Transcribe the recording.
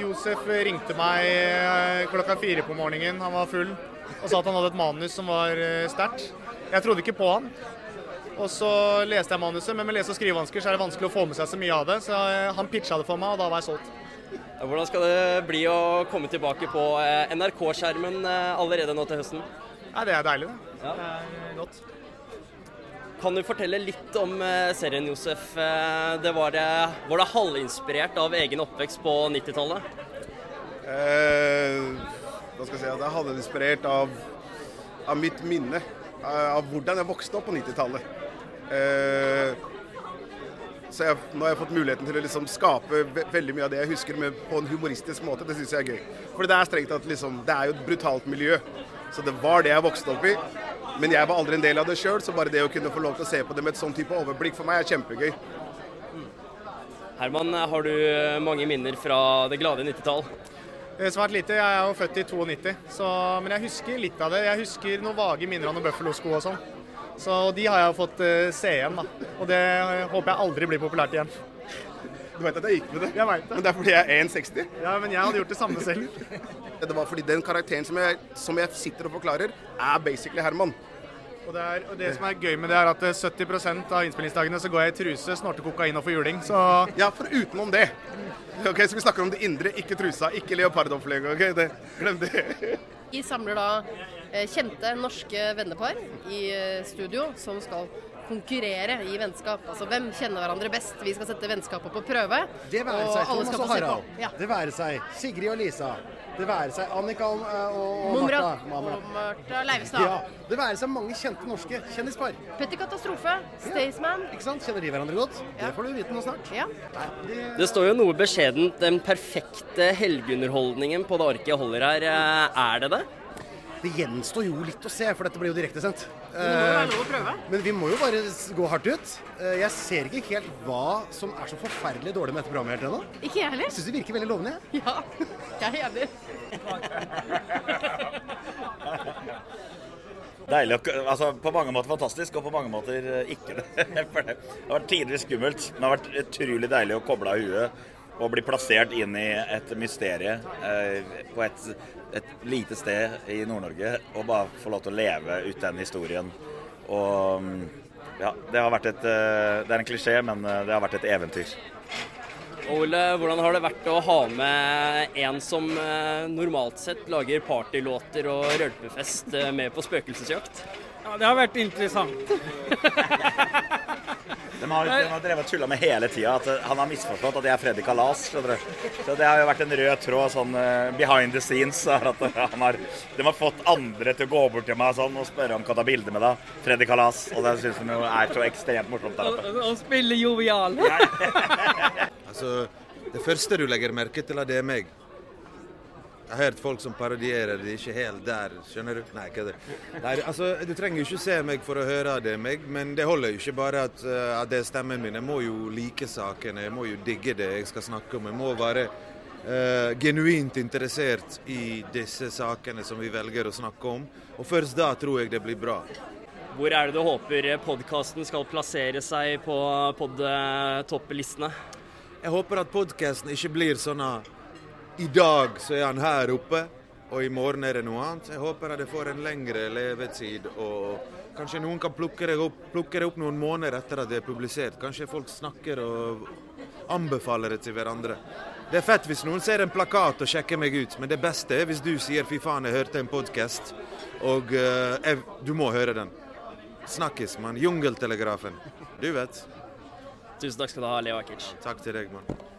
Josef ringte meg eh, klokka fire på morgenen, han var full, og sa at han hadde et manus som var eh, sterkt. Jeg trodde ikke på han. Og så leste jeg manuset, men med lese- og skrivevansker så er det vanskelig å få med seg så mye av det. Så eh, han pitcha det for meg, og da var jeg solgt. Hvordan skal det bli å komme tilbake på eh, NRK-skjermen eh, allerede nå til høsten? Nei, det er deilig, det. Det er godt. Kan du fortelle litt om eh, serien, Josef? Eh, Det var, eh, var det halvinspirert av egen oppvekst på 90-tallet? Eh, skal jeg si, Det er halvinspirert av, av mitt minne. Av hvordan jeg vokste opp på 90-tallet. Eh, så jeg, nå har jeg fått muligheten til å liksom skape ve veldig mye av det jeg husker med, på en humoristisk måte. Det syns jeg er gøy. For det er strengt tatt liksom, det er et brutalt miljø. Så det var det jeg vokste opp i. Men jeg var aldri en del av det sjøl, så bare det å kunne få lov til å se på det med et sånn type overblikk for meg er kjempegøy. Herman, har du eh, mange minner fra det glade 90-tall? Eh, Svært lite. Jeg er jo født i 92, så, men jeg husker litt av det. Jeg husker noen vage minner av noen Buffalo-sko og sånn. Så de har jeg jo fått eh, se igjen, da. Og det håper jeg aldri blir populært igjen. Du vet at jeg gikk med det? Jeg vet det. Men det er fordi jeg er 1,60? Ja, men jeg hadde gjort det samme selv. Det var fordi den karakteren som jeg, som jeg sitter og forklarer, er basically Herman. Og det, er, og det som er gøy med det, er at eh, 70% av innspillingsdagene så går jeg i truse, snorter kokain og får juling. Så Ja, for utenom det. Ok, Så vi snakker om det indre, ikke trusa, ikke leopardopplegget. ok? Det, glem det. Vi samler da eh, kjente norske vennepar i eh, studio som skal konkurrere i vennskap. Altså hvem kjenner hverandre best? Vi skal sette vennskapet på prøve. Det være seg alle Thomas og. Harald. Ja. Det være seg Sigrid og Lisa. Det være seg Annika og, og, og Martha. Mamra. og Martha Leivestad. Ja, det være seg mange kjente norske kjendispar. Petter Katastrofe, Staysman. Ikke sant? Kjenner de hverandre godt? Det får du vite nå snart. Ja. Det står jo noe beskjedent 'den perfekte helgeunderholdningen' på det arket jeg holder her. Eh, Er det det? Det gjenstår jo litt å se, for dette blir jo direktesendt. Men prøve. Men vi må jo bare gå hardt ut. Eh, Jeg ser ikke helt hva som er så forferdelig dårlig med dette programmet helt ennå. Ikke jeg heller. Jeg syns det virker veldig lovende. Ja, jeg er enig. Deilig, altså På mange måter fantastisk, og på mange måter eh, ikke det. For det har vært tidvis skummelt, men det har vært utrolig deilig å koble av huet og bli plassert inn i et mysterie eh, på et, et lite sted i Nord-Norge. Og bare få lov til å leve ut den historien. Og mm, ja, det har vært et eh, Det er en klisjé, men eh, det har vært et eventyr. Ole, hvordan har det vært å ha med en som eh, normalt sett lager partylåter og rølpefest med på spøkelsesjakt? Ja, det har vært interessant. De har, de har drevet tulla med hele tida at eh, han har misforstått at jeg er Freddy Kalas. Så det har jo vært en rød tråd sånn eh, behind the scenes. at han har, De har fått andre til å gå bort til meg sånn og spørre om kan ta bilde med deg. Freddy Kalas. Og det syns de er så ekstremt morsomt der oppe. Og spille jovial. Altså, det første du legger merke til, er det er meg. Jeg har hørt folk som parodierer det ikke helt der, skjønner du? Nei, kødder. Nei, altså, Du trenger jo ikke se meg for å høre det meg, men det holder jo ikke bare at, eh, at det er stemmen min. Jeg må jo like sakene, jeg må jo digge det jeg skal snakke om. Jeg må være Uh, genuint interessert i disse sakene som vi velger å snakke om. Og først da tror jeg det blir bra. Hvor er det du håper podkasten skal plassere seg på pod-topplistene? Jeg håper at podkasten ikke blir sånn at i dag så er han her oppe, og i morgen er det noe annet. Jeg håper at det får en lengre levetid, og kanskje noen kan plukke det opp, plukke det opp noen måneder etter at det er publisert. Kanskje folk snakker og anbefaler det til hverandre. Det er fett hvis noen ser en plakat og sjekker meg ut, men det beste er hvis du sier 'fy faen, jeg hørte en podkast', og uh, jeg, du må høre den. Snakkes, mann. Jungeltelegrafen. Du vet. Tusen takk skal du ha, Leo Akic. Takk til deg, mann.